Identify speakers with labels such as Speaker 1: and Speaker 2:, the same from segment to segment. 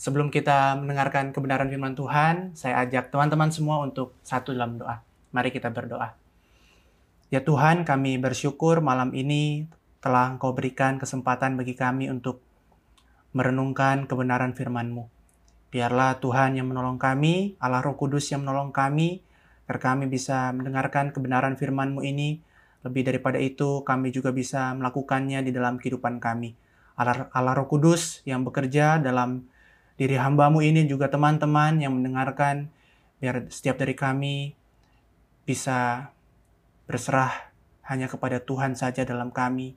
Speaker 1: Sebelum kita mendengarkan kebenaran firman Tuhan, saya ajak teman-teman semua untuk satu dalam doa. Mari kita berdoa. Ya Tuhan, kami bersyukur malam ini telah Engkau berikan kesempatan bagi kami untuk merenungkan kebenaran firman-Mu. Biarlah Tuhan yang menolong kami, Allah Roh Kudus yang menolong kami, agar kami bisa mendengarkan kebenaran firman-Mu ini. Lebih daripada itu, kami juga bisa melakukannya di dalam kehidupan kami. Allah, Roh Kudus yang bekerja dalam diri hambamu ini juga teman-teman yang mendengarkan, biar setiap dari kami bisa berserah hanya kepada Tuhan saja dalam kami,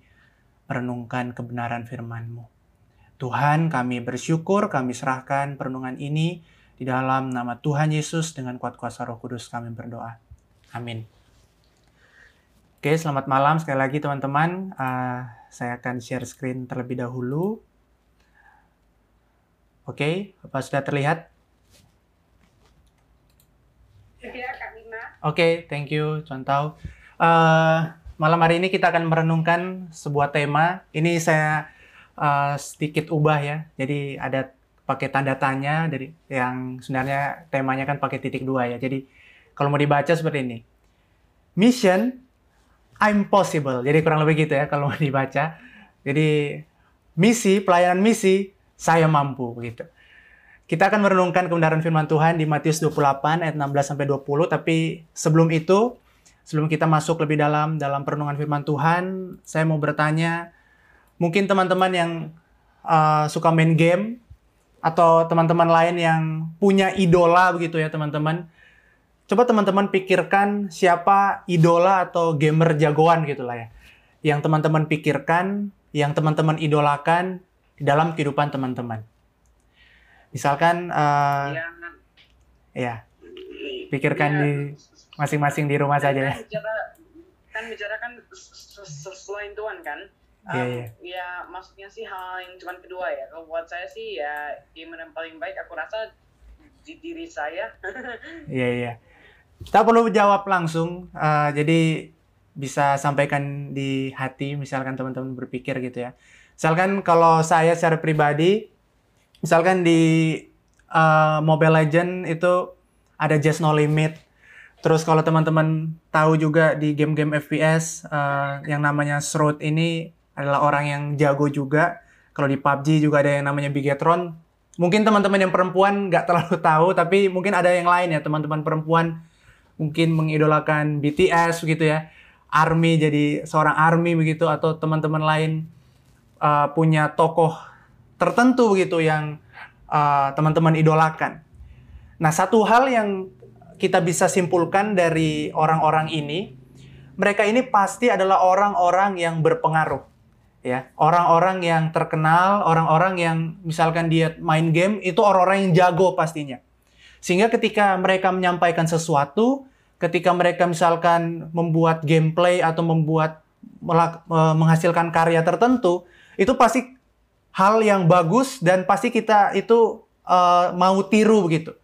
Speaker 1: merenungkan kebenaran firman-Mu. Tuhan, kami bersyukur, kami serahkan perenungan ini di dalam nama Tuhan Yesus dengan kuat kuasa roh kudus kami berdoa. Amin. Oke, selamat malam sekali lagi teman-teman. Uh, saya akan share screen terlebih dahulu. Oke, apa sudah terlihat?
Speaker 2: Kak Bima.
Speaker 1: Oke, thank you, contoh. Uh, malam hari ini kita akan merenungkan sebuah tema. Ini saya uh, sedikit ubah ya. Jadi ada pakai tanda tanya dari yang sebenarnya temanya kan pakai titik dua ya. Jadi kalau mau dibaca seperti ini. Mission I'm possible. Jadi kurang lebih gitu ya kalau mau dibaca. Jadi misi, pelayanan misi saya mampu begitu. Kita akan merenungkan kebenaran firman Tuhan di Matius 28 ayat 16 sampai 20, tapi sebelum itu, sebelum kita masuk lebih dalam dalam perenungan firman Tuhan, saya mau bertanya, mungkin teman-teman yang uh, suka main game atau teman-teman lain yang punya idola begitu ya teman-teman. Coba teman-teman pikirkan siapa idola atau gamer jagoan gitu lah ya. Yang teman-teman pikirkan, yang teman-teman idolakan dalam kehidupan teman-teman. Misalkan, uh, ya, ya, pikirkan ya, di masing-masing di rumah saja ya.
Speaker 2: Bicara, kan bicara kan selain Tuhan kan. Um,
Speaker 1: yeah, yeah.
Speaker 2: Ya maksudnya sih hal yang cuma kedua ya. Kalau buat saya sih ya yang paling baik aku rasa di diri saya.
Speaker 1: Iya yeah, iya. Yeah. Kita perlu jawab langsung. Uh, jadi bisa sampaikan di hati misalkan teman-teman berpikir gitu ya. Misalkan kalau saya secara pribadi, misalkan di uh, Mobile Legend itu ada Just No Limit. Terus kalau teman-teman tahu juga di game-game FPS uh, eh, yang namanya Shroud ini adalah orang yang jago juga. Kalau di PUBG juga ada yang namanya Bigetron. Mungkin teman-teman yang perempuan nggak terlalu tahu, tapi mungkin ada yang lain ya teman-teman perempuan mungkin mengidolakan BTS gitu ya. Army jadi seorang army begitu atau teman-teman lain uh, punya tokoh tertentu gitu yang uh, teman-teman idolakan. Nah, satu hal yang kita bisa simpulkan dari orang-orang ini, mereka ini pasti adalah orang-orang yang berpengaruh. Ya, orang-orang yang terkenal, orang-orang yang misalkan dia main game itu orang-orang yang jago pastinya. Sehingga ketika mereka menyampaikan sesuatu, ketika mereka misalkan membuat gameplay atau membuat eh, menghasilkan karya tertentu, itu pasti hal yang bagus dan pasti kita itu uh, mau tiru begitu.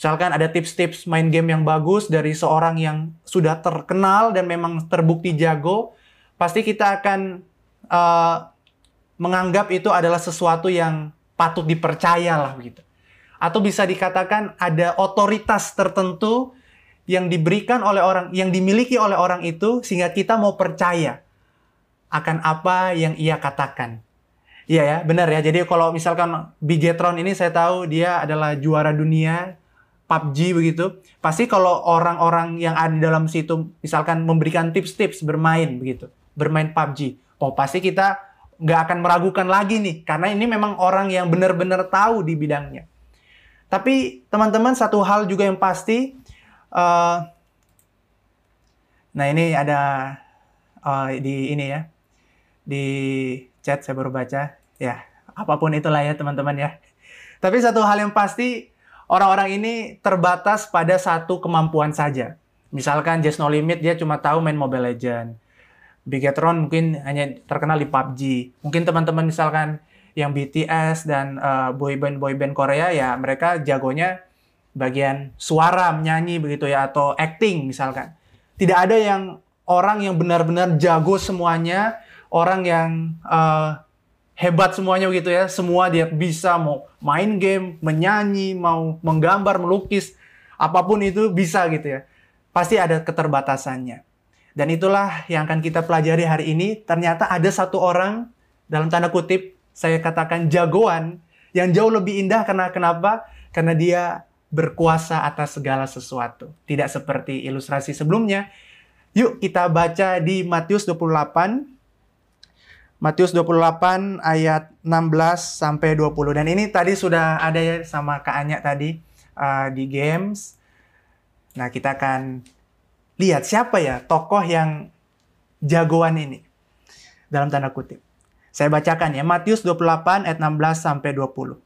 Speaker 1: Misalkan ada tips-tips main game yang bagus dari seorang yang sudah terkenal dan memang terbukti jago, pasti kita akan uh, menganggap itu adalah sesuatu yang patut dipercaya lah begitu. Atau bisa dikatakan ada otoritas tertentu yang diberikan oleh orang, yang dimiliki oleh orang itu sehingga kita mau percaya akan apa yang ia katakan. Iya ya, benar ya. Jadi kalau misalkan Bigetron ini saya tahu dia adalah juara dunia PUBG begitu. Pasti kalau orang-orang yang ada dalam situ misalkan memberikan tips-tips bermain begitu, bermain PUBG. Oh, pasti kita nggak akan meragukan lagi nih, karena ini memang orang yang benar-benar tahu di bidangnya. Tapi teman-teman satu hal juga yang pasti, uh, nah ini ada uh, di ini ya, di chat saya baru baca. Ya, apa pun itulah ya teman-teman ya. Tapi satu hal yang pasti, orang-orang ini terbatas pada satu kemampuan saja. Misalkan Just No Limit dia cuma tahu main Mobile Legend. Bigetron mungkin hanya terkenal di PUBG. Mungkin teman-teman misalkan yang BTS dan uh, boyband boyband Korea ya mereka jagonya bagian suara menyanyi begitu ya atau acting misalkan. Tidak ada yang orang yang benar-benar jago semuanya orang yang uh, hebat semuanya begitu ya. Semua dia bisa mau main game, menyanyi, mau menggambar, melukis, apa pun itu bisa gitu ya. Pasti ada keterbatasannya. Dan itulah yang akan kita pelajari hari ini. Ternyata ada satu orang dalam tanda kutip saya katakan jagoan yang jauh lebih indah karena kenapa? Karena dia berkuasa atas segala sesuatu. Tidak seperti ilustrasi sebelumnya. Yuk kita baca di Matius 28. Matius 28 ayat 16 sampai 20. Dan ini tadi sudah ada ya sama Kak Anya tadi uh, di games. Nah, kita akan lihat siapa ya tokoh yang jagoan ini. Dalam tanda kutip. Saya bacakan ya, Matius 28 ayat 16 sampai 20.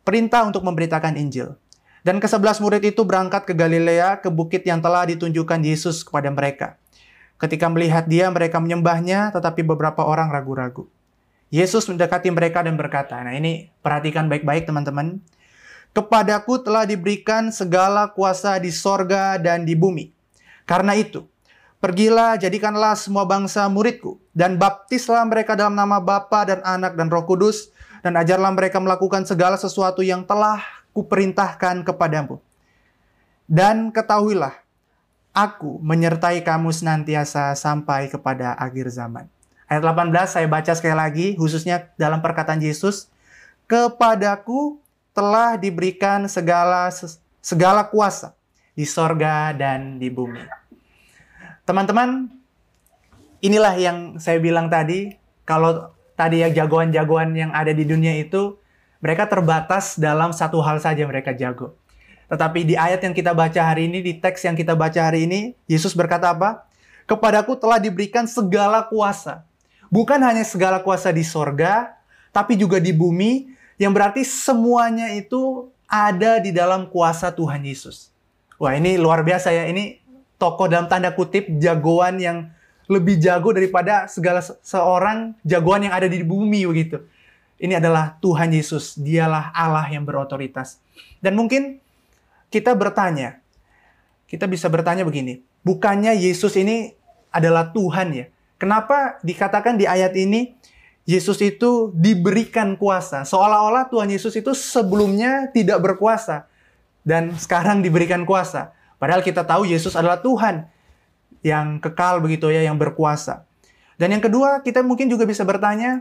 Speaker 1: Perintah untuk memberitakan Injil. Dan kesebelas murid itu berangkat ke Galilea, ke bukit yang telah ditunjukkan Yesus kepada mereka. Ketika melihat dia, mereka menyembahnya, tetapi beberapa orang ragu-ragu. Yesus mendekati mereka dan berkata, nah ini perhatikan baik-baik teman-teman. Kepadaku telah diberikan segala kuasa di sorga dan di bumi. Karena itu, Pergilah, jadikanlah semua bangsa muridku, dan baptislah mereka dalam nama Bapa dan Anak dan Roh Kudus, dan ajarlah mereka melakukan segala sesuatu yang telah kuperintahkan kepadamu. Dan ketahuilah, aku menyertai kamu senantiasa sampai kepada akhir zaman. Ayat 18 saya baca sekali lagi, khususnya dalam perkataan Yesus, kepadaku telah diberikan segala segala kuasa di sorga dan di bumi. Teman-teman, inilah yang saya bilang tadi, kalau tadi ya jagoan-jagoan yang ada di dunia itu, mereka terbatas dalam satu hal saja mereka jago. Tetapi di ayat yang kita baca hari ini, di teks yang kita baca hari ini, Yesus berkata apa? Kepadaku telah diberikan segala kuasa. Bukan hanya segala kuasa di sorga, tapi juga di bumi, yang berarti semuanya itu ada di dalam kuasa Tuhan Yesus. Wah ini luar biasa ya, ini tokoh dalam tanda kutip jagoan yang lebih jago daripada segala seorang jagoan yang ada di bumi begitu. Ini adalah Tuhan Yesus, dialah Allah yang berotoritas. Dan mungkin kita bertanya, kita bisa bertanya begini, bukannya Yesus ini adalah Tuhan ya? Kenapa dikatakan di ayat ini Yesus itu diberikan kuasa? Seolah-olah Tuhan Yesus itu sebelumnya tidak berkuasa dan sekarang diberikan kuasa. Padahal kita tahu Yesus adalah Tuhan yang kekal begitu ya, yang berkuasa. Dan yang kedua, kita mungkin juga bisa bertanya,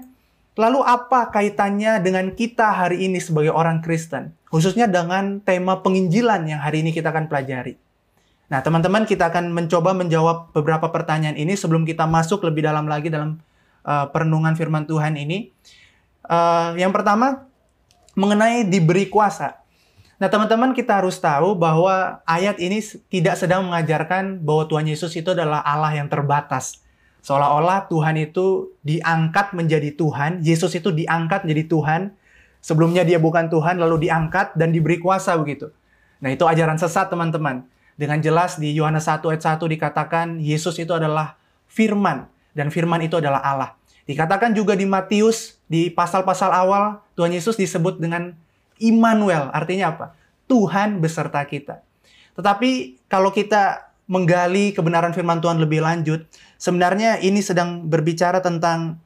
Speaker 1: lalu apa kaitannya dengan kita hari ini sebagai orang Kristen? Khususnya dengan tema penginjilan yang hari ini kita akan pelajari. Nah, teman-teman, kita akan mencoba menjawab beberapa pertanyaan ini sebelum kita masuk lebih dalam lagi dalam uh, perenungan firman Tuhan ini. Uh, yang pertama, mengenai diberi kuasa. Nah, teman-teman kita harus tahu bahwa ayat ini tidak sedang mengajarkan bahwa Tuhan Yesus itu adalah Allah yang terbatas. Seolah-olah Tuhan itu diangkat menjadi Tuhan, Yesus itu diangkat menjadi Tuhan. Sebelumnya dia bukan Tuhan, lalu diangkat dan diberi kuasa begitu. Nah, itu ajaran sesat, teman-teman. Dengan jelas di Yohanes 1 ayat 1 dikatakan Yesus itu adalah firman dan firman itu adalah Allah. Dikatakan juga di Matius di pasal-pasal awal Tuhan Yesus disebut dengan Immanuel artinya apa? Tuhan beserta kita. Tetapi kalau kita menggali kebenaran firman Tuhan lebih lanjut, sebenarnya ini sedang berbicara tentang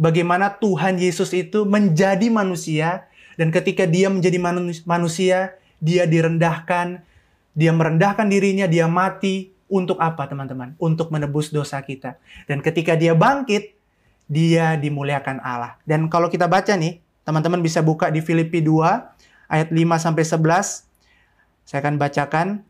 Speaker 1: bagaimana Tuhan Yesus itu menjadi manusia dan ketika dia menjadi manusia, dia direndahkan, dia merendahkan dirinya, dia mati untuk apa teman-teman? Untuk menebus dosa kita. Dan ketika dia bangkit, dia dimuliakan Allah. Dan kalau kita baca nih, Teman-teman bisa buka di Filipi 2 ayat 5 sampai 11. Saya akan bacakan.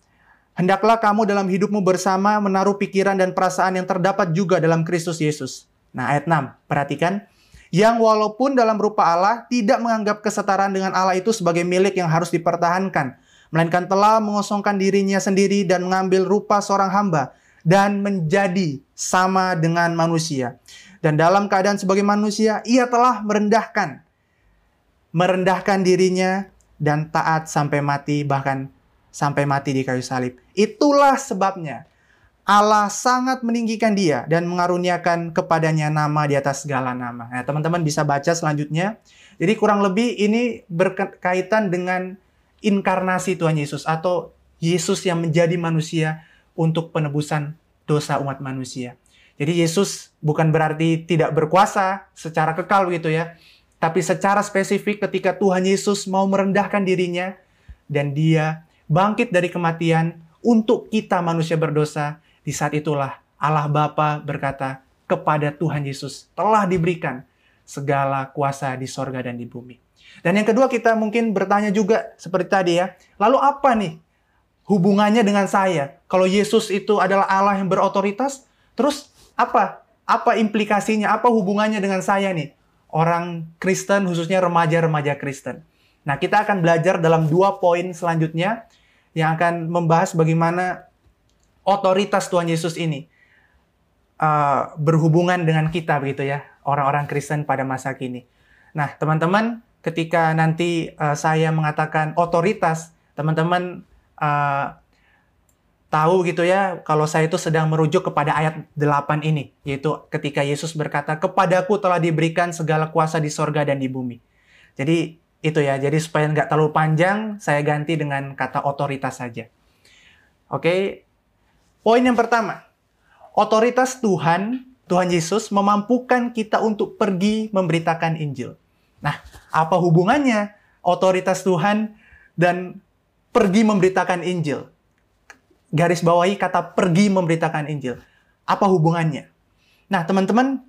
Speaker 1: Hendaklah kamu dalam hidupmu bersama menaruh pikiran dan perasaan yang terdapat juga dalam Kristus Yesus. Nah, ayat 6. Perhatikan. Yang walaupun dalam rupa Allah tidak menganggap kesetaraan dengan Allah itu sebagai milik yang harus dipertahankan, melainkan telah mengosongkan dirinya sendiri dan mengambil rupa seorang hamba dan menjadi sama dengan manusia. Dan dalam keadaan sebagai manusia, ia telah merendahkan merendahkan dirinya dan taat sampai mati bahkan sampai mati di kayu salib. Itulah sebabnya Allah sangat meninggikan dia dan mengaruniakan kepadanya nama di atas segala nama. Nah, teman-teman bisa baca selanjutnya. Jadi kurang lebih ini berkaitan dengan inkarnasi Tuhan Yesus atau Yesus yang menjadi manusia untuk penebusan dosa umat manusia. Jadi Yesus bukan berarti tidak berkuasa secara kekal gitu ya. Tapi secara spesifik ketika Tuhan Yesus mau merendahkan dirinya dan dia bangkit dari kematian untuk kita manusia berdosa, di saat itulah Allah Bapa berkata kepada Tuhan Yesus telah diberikan segala kuasa di sorga dan di bumi. Dan yang kedua kita mungkin bertanya juga seperti tadi ya, lalu apa nih hubungannya dengan saya? Kalau Yesus itu adalah Allah yang berotoritas, terus apa? Apa implikasinya? Apa hubungannya dengan saya nih? Orang Kristen, khususnya remaja-remaja Kristen. Nah, kita akan belajar dalam dua poin selanjutnya yang akan membahas bagaimana otoritas Tuhan Yesus ini uh, berhubungan dengan kita begitu ya, orang-orang Kristen pada masa kini. Nah, teman-teman, ketika nanti uh, saya mengatakan otoritas, teman-teman uh, tahu gitu ya kalau saya itu sedang merujuk kepada ayat 8 ini yaitu ketika Yesus berkata kepadaku telah diberikan segala kuasa di sorga dan di bumi jadi itu ya jadi supaya nggak terlalu panjang saya ganti dengan kata otoritas saja oke poin yang pertama otoritas Tuhan Tuhan Yesus memampukan kita untuk pergi memberitakan Injil nah apa hubungannya otoritas Tuhan dan pergi memberitakan Injil garis bawahi kata pergi memberitakan Injil. Apa hubungannya? Nah, teman-teman,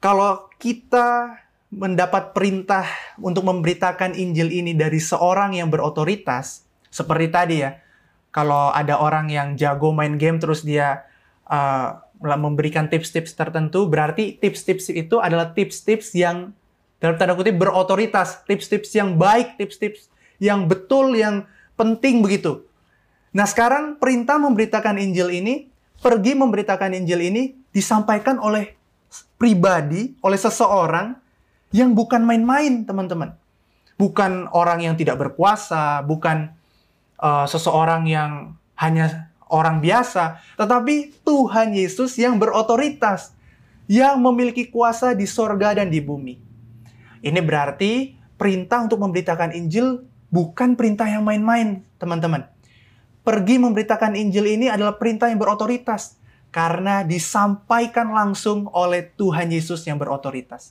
Speaker 1: kalau kita mendapat perintah untuk memberitakan Injil ini dari seorang yang berotoritas, seperti tadi ya, kalau ada orang yang jago main game terus dia uh, memberikan tips-tips tertentu, berarti tips-tips itu adalah tips-tips yang dalam tanda kutip berotoritas, tips-tips yang baik, tips-tips yang betul, yang penting begitu. Nah sekarang perintah memberitakan Injil ini, pergi memberitakan Injil ini disampaikan oleh pribadi, oleh seseorang yang bukan main-main teman-teman. Bukan orang yang tidak berkuasa, bukan uh, seseorang yang hanya orang biasa, tetapi Tuhan Yesus yang berotoritas, yang memiliki kuasa di sorga dan di bumi. Ini berarti perintah untuk memberitakan Injil bukan perintah yang main-main, teman-teman pergi memberitakan Injil ini adalah perintah yang berotoritas karena disampaikan langsung oleh Tuhan Yesus yang berotoritas.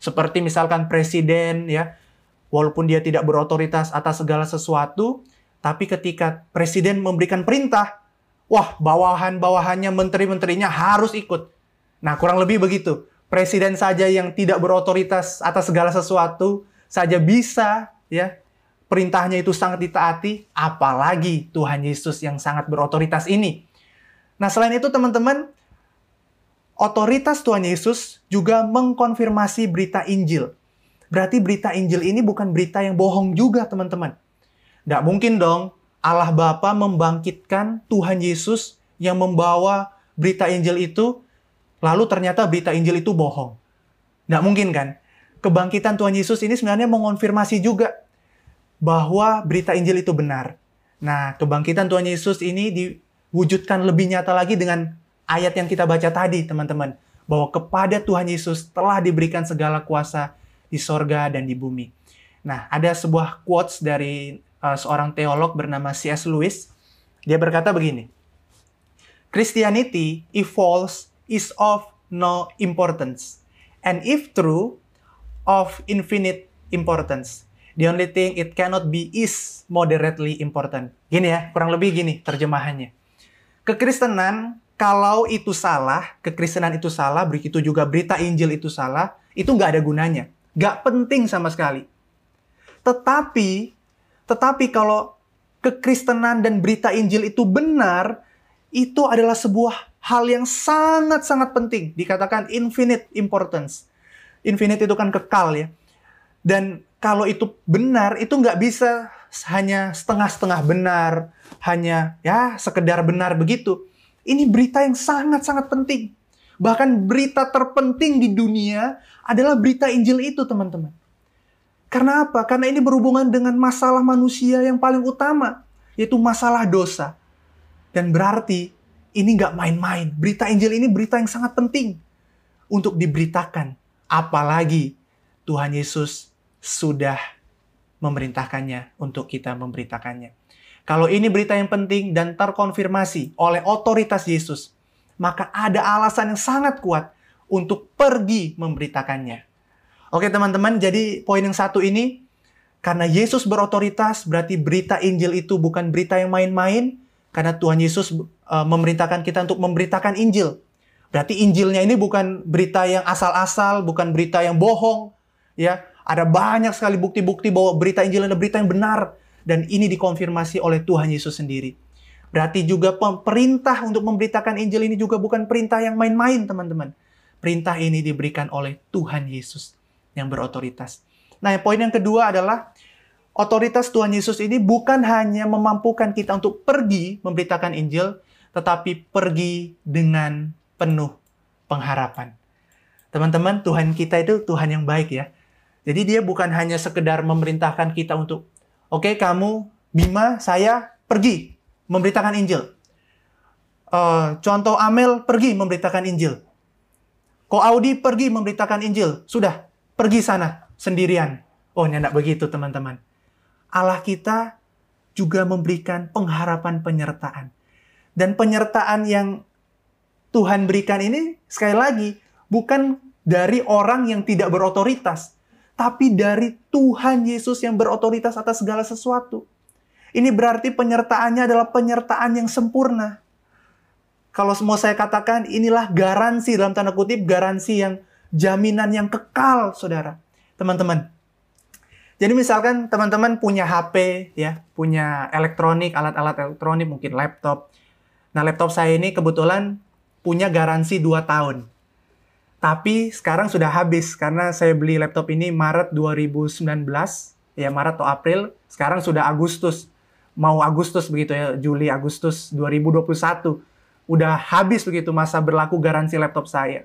Speaker 1: Seperti misalkan presiden ya, walaupun dia tidak berotoritas atas segala sesuatu, tapi ketika presiden memberikan perintah, wah bawahan-bawahannya, menteri-menterinya harus ikut. Nah, kurang lebih begitu. Presiden saja yang tidak berotoritas atas segala sesuatu saja bisa ya perintahnya itu sangat ditaati, apalagi Tuhan Yesus yang sangat berotoritas ini. Nah, selain itu teman-teman, otoritas Tuhan Yesus juga mengkonfirmasi berita Injil. Berarti berita Injil ini bukan berita yang bohong juga, teman-teman. Tidak mungkin dong Allah Bapa membangkitkan Tuhan Yesus yang membawa berita Injil itu, lalu ternyata berita Injil itu bohong. Tidak mungkin kan? Kebangkitan Tuhan Yesus ini sebenarnya mengonfirmasi juga bahwa berita Injil itu benar. Nah, kebangkitan Tuhan Yesus ini diwujudkan lebih nyata lagi dengan ayat yang kita baca tadi, teman-teman. Bahwa kepada Tuhan Yesus telah diberikan segala kuasa di sorga dan di bumi. Nah, ada sebuah quotes dari uh, seorang teolog bernama C.S. Lewis. Dia berkata begini, Christianity, if false, is of no importance. And if true, of infinite importance. The only thing it cannot be is moderately important. Gini ya, kurang lebih gini terjemahannya. Kekristenan, kalau itu salah, kekristenan itu salah, begitu juga berita Injil itu salah, itu nggak ada gunanya. Nggak penting sama sekali. Tetapi, tetapi kalau kekristenan dan berita Injil itu benar, itu adalah sebuah hal yang sangat-sangat penting. Dikatakan infinite importance. Infinite itu kan kekal ya. Dan kalau itu benar, itu nggak bisa hanya setengah-setengah benar, hanya ya sekedar benar begitu. Ini berita yang sangat-sangat penting. Bahkan berita terpenting di dunia adalah berita Injil itu, teman-teman. Karena apa? Karena ini berhubungan dengan masalah manusia yang paling utama, yaitu masalah dosa. Dan berarti ini nggak main-main. Berita Injil ini berita yang sangat penting untuk diberitakan. Apalagi Tuhan Yesus sudah memerintahkannya untuk kita memberitakannya. Kalau ini berita yang penting dan terkonfirmasi oleh otoritas Yesus, maka ada alasan yang sangat kuat untuk pergi memberitakannya. Oke teman-teman, jadi poin yang satu ini, karena Yesus berotoritas, berarti berita Injil itu bukan berita yang main-main, karena Tuhan Yesus uh, memerintahkan kita untuk memberitakan Injil. Berarti Injilnya ini bukan berita yang asal-asal, bukan berita yang bohong, ya. Ada banyak sekali bukti-bukti bahwa berita Injil adalah berita yang benar dan ini dikonfirmasi oleh Tuhan Yesus sendiri. Berarti juga perintah untuk memberitakan Injil ini juga bukan perintah yang main-main, teman-teman. Perintah ini diberikan oleh Tuhan Yesus yang berotoritas. Nah, poin yang kedua adalah otoritas Tuhan Yesus ini bukan hanya memampukan kita untuk pergi memberitakan Injil, tetapi pergi dengan penuh pengharapan. Teman-teman, Tuhan kita itu Tuhan yang baik ya. Jadi dia bukan hanya sekedar memerintahkan kita untuk, oke okay, kamu, Bima, saya pergi memberitakan Injil. Uh, contoh Amel pergi memberitakan Injil. Ko Audi pergi memberitakan Injil. Sudah, pergi sana sendirian. Oh, tidak begitu teman-teman. Allah kita juga memberikan pengharapan penyertaan. Dan penyertaan yang Tuhan berikan ini, sekali lagi, bukan dari orang yang tidak berotoritas, tapi dari Tuhan Yesus yang berotoritas atas segala sesuatu. Ini berarti penyertaannya adalah penyertaan yang sempurna. Kalau mau saya katakan, inilah garansi dalam tanda kutip, garansi yang jaminan yang kekal, saudara. Teman-teman. Jadi misalkan teman-teman punya HP, ya, punya elektronik, alat-alat elektronik, mungkin laptop. Nah, laptop saya ini kebetulan punya garansi 2 tahun. Tapi sekarang sudah habis karena saya beli laptop ini Maret 2019, ya Maret atau April, sekarang sudah Agustus. Mau Agustus begitu ya, Juli Agustus 2021. Udah habis begitu masa berlaku garansi laptop saya.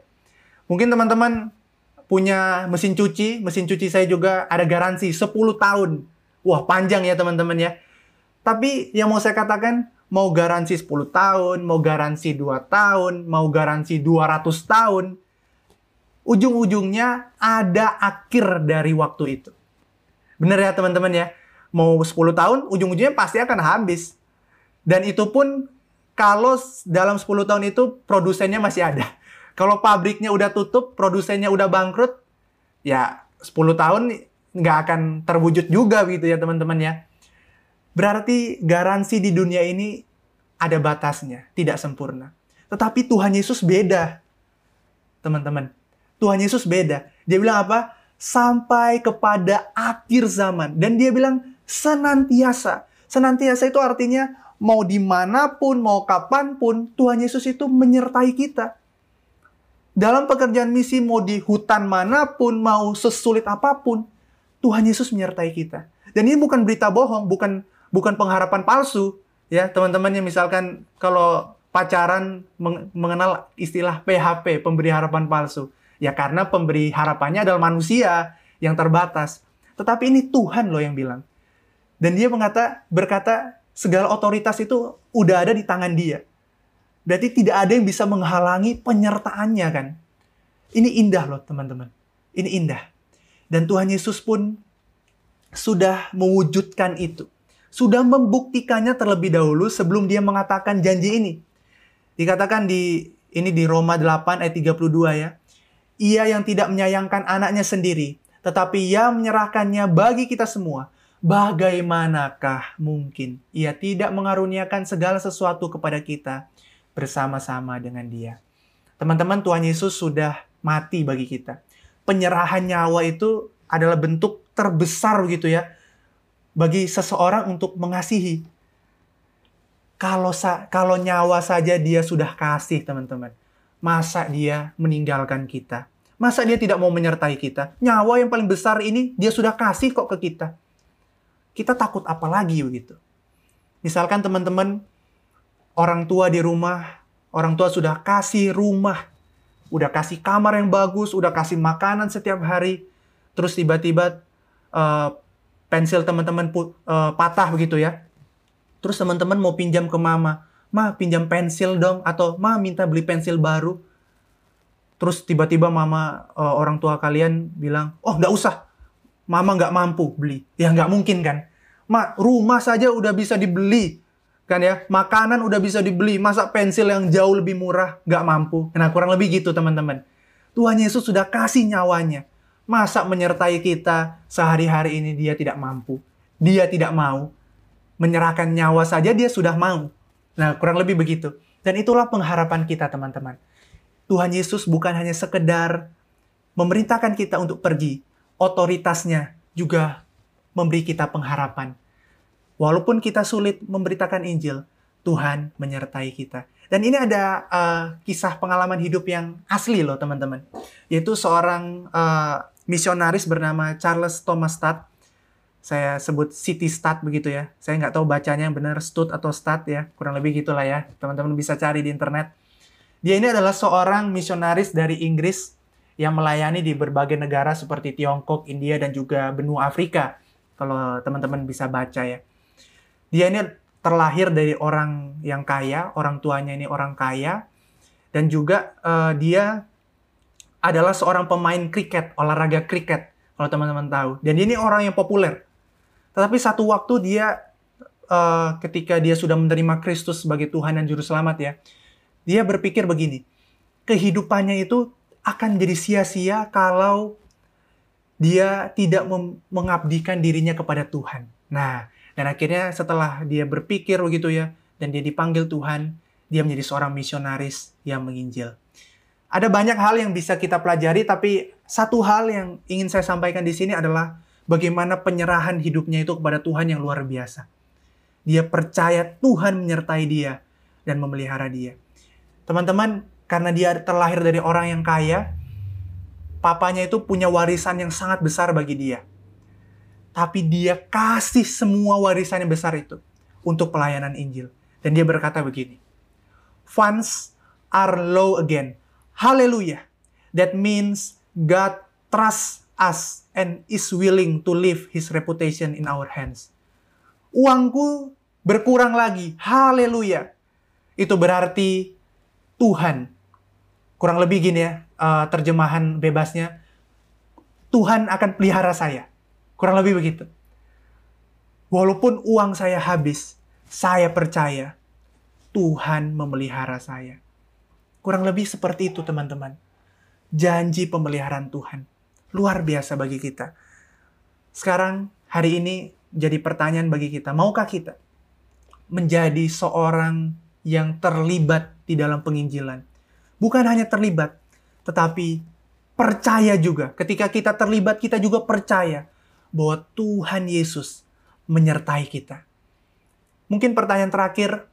Speaker 1: Mungkin teman-teman punya mesin cuci, mesin cuci saya juga ada garansi 10 tahun. Wah, panjang ya teman-teman ya. Tapi yang mau saya katakan, mau garansi 10 tahun, mau garansi 2 tahun, mau garansi 200 tahun, ujung-ujungnya ada akhir dari waktu itu. Bener ya teman-teman ya? Mau 10 tahun, ujung-ujungnya pasti akan habis. Dan itu pun kalau dalam 10 tahun itu produsennya masih ada. Kalau pabriknya udah tutup, produsennya udah bangkrut, ya 10 tahun nggak akan terwujud juga gitu ya teman-teman ya. Berarti garansi di dunia ini ada batasnya, tidak sempurna. Tetapi Tuhan Yesus beda. Teman-teman, Tuhan Yesus beda. Dia bilang apa? Sampai kepada akhir zaman. Dan dia bilang senantiasa. Senantiasa itu artinya mau di mana pun, mau kapan pun, Tuhan Yesus itu menyertai kita. Dalam pekerjaan misi, mau di hutan mana pun, mau sesulit apa pun, Tuhan Yesus menyertai kita. Dan ini bukan berita bohong, bukan bukan pengharapan palsu ya teman-teman yang misalkan kalau pacaran mengenal istilah PHP pemberi harapan palsu. Ya karena pemberi harapannya adalah manusia yang terbatas. Tetapi ini Tuhan loh yang bilang. Dan dia mengata berkata segala otoritas itu udah ada di tangan dia berarti tidak ada yang bisa menghalangi penyertaannya kan ini indah loh teman-teman ini indah dan Tuhan Yesus pun sudah mewujudkan itu sudah membuktikannya terlebih dahulu sebelum dia mengatakan janji ini. Dikatakan di ini di Roma 8 ayat 32 ya. Ia yang tidak menyayangkan anaknya sendiri, tetapi ia menyerahkannya bagi kita semua. Bagaimanakah mungkin ia tidak mengaruniakan segala sesuatu kepada kita bersama-sama dengan dia? Teman-teman, Tuhan Yesus sudah mati bagi kita. Penyerahan nyawa itu adalah bentuk terbesar gitu ya bagi seseorang untuk mengasihi. Kalau sa kalau nyawa saja dia sudah kasih, teman-teman. Masa dia meninggalkan kita? Masa dia tidak mau menyertai kita? Nyawa yang paling besar ini dia sudah kasih kok ke kita. Kita takut apa lagi begitu? Misalkan teman-teman orang tua di rumah, orang tua sudah kasih rumah, udah kasih kamar yang bagus, udah kasih makanan setiap hari, terus tiba-tiba uh, pensil teman-teman uh, patah begitu ya. Terus teman-teman mau pinjam ke mama, ma pinjam pensil dong atau ma minta beli pensil baru. Terus tiba-tiba mama uh, orang tua kalian bilang, oh nggak usah, mama nggak mampu beli. Ya nggak mungkin kan. Ma rumah saja udah bisa dibeli, kan ya makanan udah bisa dibeli masa pensil yang jauh lebih murah nggak mampu? Nah kurang lebih gitu teman-teman. Tuhan Yesus sudah kasih nyawanya. Masa menyertai kita sehari-hari ini dia tidak mampu? Dia tidak mau menyerahkan nyawa saja dia sudah mau. Nah kurang lebih begitu. Dan itulah pengharapan kita teman-teman. Tuhan Yesus bukan hanya sekedar memerintahkan kita untuk pergi otoritasnya juga memberi kita pengharapan Walaupun kita sulit memberitakan Injil, Tuhan menyertai kita. Dan ini ada uh, kisah pengalaman hidup yang asli loh teman-teman. Yaitu seorang uh, misionaris bernama Charles Thomas Stott. Saya sebut City Stott begitu ya. Saya nggak tahu bacanya yang benar Stott atau Stott ya. Kurang lebih gitulah ya. Teman-teman bisa cari di internet. Dia ini adalah seorang misionaris dari Inggris yang melayani di berbagai negara seperti Tiongkok, India, dan juga benua Afrika. Kalau teman-teman bisa baca ya dia ini terlahir dari orang yang kaya, orang tuanya ini orang kaya, dan juga uh, dia adalah seorang pemain kriket, olahraga kriket, kalau teman-teman tahu. Dan dia ini orang yang populer. Tetapi satu waktu dia, uh, ketika dia sudah menerima Kristus sebagai Tuhan dan Juru Selamat ya, dia berpikir begini, kehidupannya itu akan jadi sia-sia kalau dia tidak mengabdikan dirinya kepada Tuhan. Nah, dan akhirnya setelah dia berpikir begitu ya, dan dia dipanggil Tuhan, dia menjadi seorang misionaris yang menginjil. Ada banyak hal yang bisa kita pelajari, tapi satu hal yang ingin saya sampaikan di sini adalah bagaimana penyerahan hidupnya itu kepada Tuhan yang luar biasa. Dia percaya Tuhan menyertai dia dan memelihara dia. Teman-teman, karena dia terlahir dari orang yang kaya, papanya itu punya warisan yang sangat besar bagi dia tapi dia kasih semua warisan yang besar itu untuk pelayanan Injil. Dan dia berkata begini, Funds are low again. Hallelujah. That means God trusts us and is willing to leave his reputation in our hands. Uangku berkurang lagi. Haleluya. Itu berarti Tuhan. Kurang lebih gini ya, uh, terjemahan bebasnya. Tuhan akan pelihara saya Kurang lebih begitu. Walaupun uang saya habis, saya percaya Tuhan memelihara saya. Kurang lebih seperti itu teman-teman. Janji pemeliharaan Tuhan. Luar biasa bagi kita. Sekarang hari ini jadi pertanyaan bagi kita. Maukah kita menjadi seorang yang terlibat di dalam penginjilan? Bukan hanya terlibat, tetapi percaya juga. Ketika kita terlibat, kita juga percaya bahwa Tuhan Yesus menyertai kita. Mungkin pertanyaan terakhir,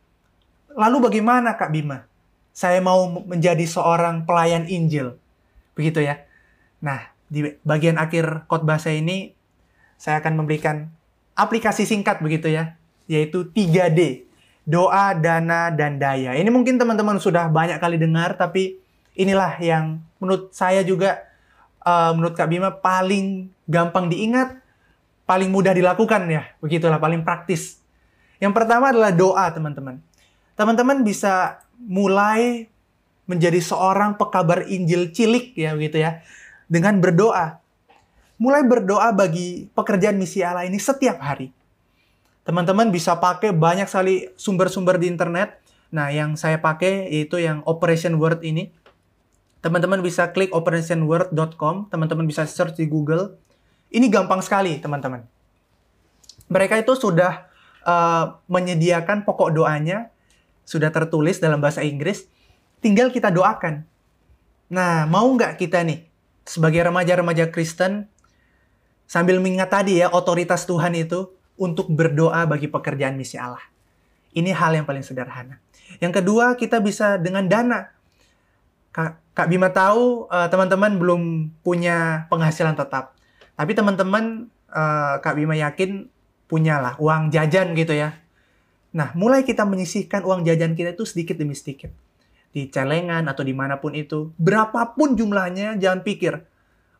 Speaker 1: lalu bagaimana Kak Bima? Saya mau menjadi seorang pelayan Injil. Begitu ya. Nah, di bagian akhir khotbah saya ini, saya akan memberikan aplikasi singkat begitu ya, yaitu 3D. Doa, dana, dan daya. Ini mungkin teman-teman sudah banyak kali dengar, tapi inilah yang menurut saya juga, uh, menurut Kak Bima, paling gampang diingat, paling mudah dilakukan ya, begitulah paling praktis. Yang pertama adalah doa, teman-teman. Teman-teman bisa mulai menjadi seorang pekabar Injil cilik ya begitu ya dengan berdoa. Mulai berdoa bagi pekerjaan misi Allah ini setiap hari. Teman-teman bisa pakai banyak sekali sumber-sumber di internet. Nah, yang saya pakai yaitu yang Operation Word ini. Teman-teman bisa klik operationword.com, teman-teman bisa search di Google ini gampang sekali, teman-teman. Mereka itu sudah uh, menyediakan pokok doanya, sudah tertulis dalam bahasa Inggris, tinggal kita doakan. Nah, mau nggak kita nih, sebagai remaja-remaja Kristen, sambil mengingat tadi ya, otoritas Tuhan itu, untuk berdoa bagi pekerjaan misi Allah. Ini hal yang paling sederhana. Yang kedua, kita bisa dengan dana. Kak, Kak Bima tahu, uh, teman-teman belum punya penghasilan tetap. Tapi teman-teman uh, Kak Bima yakin punyalah uang jajan gitu ya. Nah, mulai kita menyisihkan uang jajan kita itu sedikit demi sedikit. Di celengan atau di mana pun itu. Berapapun jumlahnya, jangan pikir.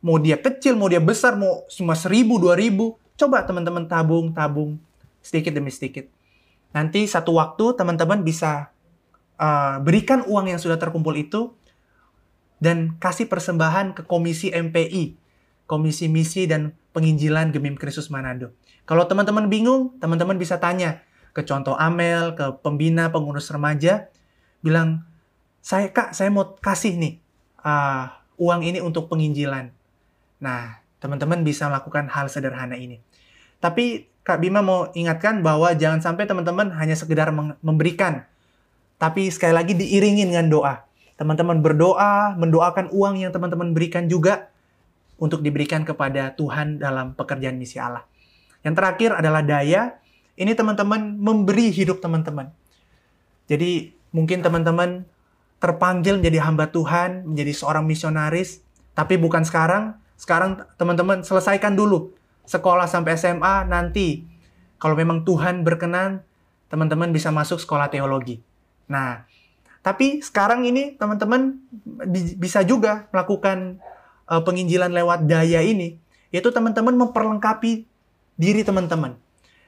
Speaker 1: Mau dia kecil, mau dia besar, mau cuma seribu, dua ribu. Coba teman-teman tabung, tabung. Sedikit demi sedikit. Nanti satu waktu teman-teman bisa uh, berikan uang yang sudah terkumpul itu dan kasih persembahan ke komisi MPI Komisi Misi dan Penginjilan Gemim Kristus Manado. Kalau teman-teman bingung, teman-teman bisa tanya ke contoh Amel, ke pembina pengurus remaja, bilang, saya kak, saya mau kasih nih uh, uang ini untuk penginjilan. Nah, teman-teman bisa melakukan hal sederhana ini. Tapi Kak Bima mau ingatkan bahwa jangan sampai teman-teman hanya sekedar memberikan, tapi sekali lagi diiringi dengan doa. Teman-teman berdoa, mendoakan uang yang teman-teman berikan juga untuk diberikan kepada Tuhan dalam pekerjaan misi Allah. Yang terakhir adalah daya. Ini teman-teman memberi hidup teman-teman. Jadi mungkin teman-teman terpanggil menjadi hamba Tuhan, menjadi seorang misionaris, tapi bukan sekarang. Sekarang teman-teman selesaikan dulu sekolah sampai SMA nanti kalau memang Tuhan berkenan teman-teman bisa masuk sekolah teologi. Nah, tapi sekarang ini teman-teman bisa juga melakukan uh, penginjilan lewat daya ini, yaitu teman-teman memperlengkapi diri teman-teman.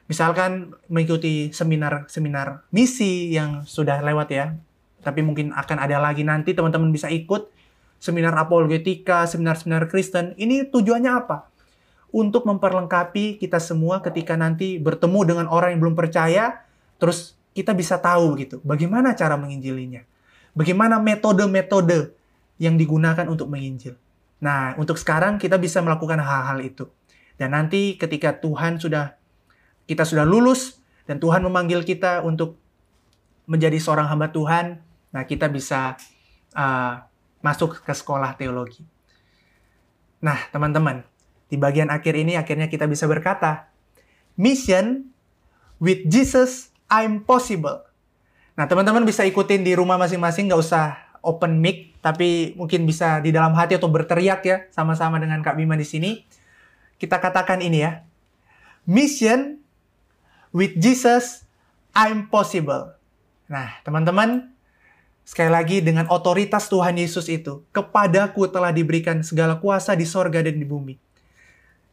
Speaker 1: Misalkan mengikuti seminar-seminar misi yang sudah lewat ya, tapi mungkin akan ada lagi nanti teman-teman bisa ikut seminar apologetika, seminar-seminar Kristen. Ini tujuannya apa? untuk memperlengkapi kita semua ketika nanti bertemu dengan orang yang belum percaya, terus kita bisa tahu gitu, bagaimana cara menginjilinya. Bagaimana metode-metode yang digunakan untuk menginjil. Nah, untuk sekarang kita bisa melakukan hal-hal itu. Dan nanti ketika Tuhan sudah kita sudah lulus dan Tuhan memanggil kita untuk menjadi seorang hamba Tuhan, nah kita bisa uh, masuk ke sekolah teologi. Nah, teman-teman, di bagian akhir ini akhirnya kita bisa berkata, Mission with Jesus I'm possible. Nah, teman-teman bisa ikutin di rumah masing-masing, nggak usah open mic, tapi mungkin bisa di dalam hati atau berteriak ya, sama-sama dengan Kak Bima di sini. Kita katakan ini ya. Mission with Jesus I'm possible. Nah, teman-teman, sekali lagi dengan otoritas Tuhan Yesus itu, kepadaku telah diberikan segala kuasa di sorga dan di bumi.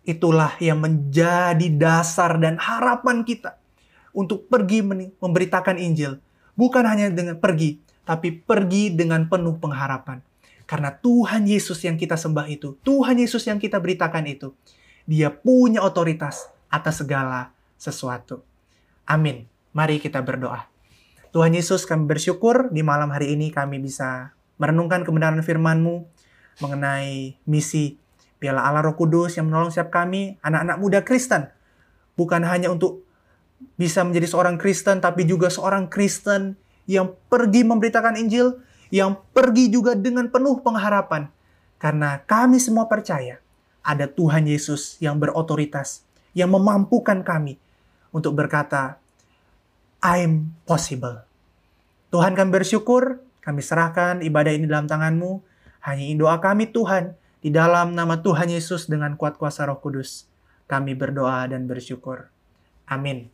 Speaker 1: Itulah yang menjadi dasar dan harapan kita untuk pergi memberitakan Injil. Bukan hanya dengan pergi, tapi pergi dengan penuh pengharapan. Karena Tuhan Yesus yang kita sembah itu, Tuhan Yesus yang kita beritakan itu, dia punya otoritas atas segala sesuatu. Amin. Mari kita berdoa. Tuhan Yesus kami bersyukur di malam hari ini kami bisa merenungkan kebenaran firman-Mu mengenai misi Biarlah Allah Roh Kudus yang menolong setiap kami, anak-anak muda Kristen. Bukan hanya untuk bisa menjadi seorang Kristen, tapi juga seorang Kristen yang pergi memberitakan Injil, yang pergi juga dengan penuh pengharapan. Karena kami semua percaya ada Tuhan Yesus yang berotoritas, yang memampukan kami untuk berkata, I'm possible. Tuhan kami bersyukur, kami serahkan ibadah ini dalam tanganmu. Hanya doa kami Tuhan, di dalam nama Tuhan Yesus dengan kuat kuasa roh kudus, kami berdoa dan bersyukur. Amin.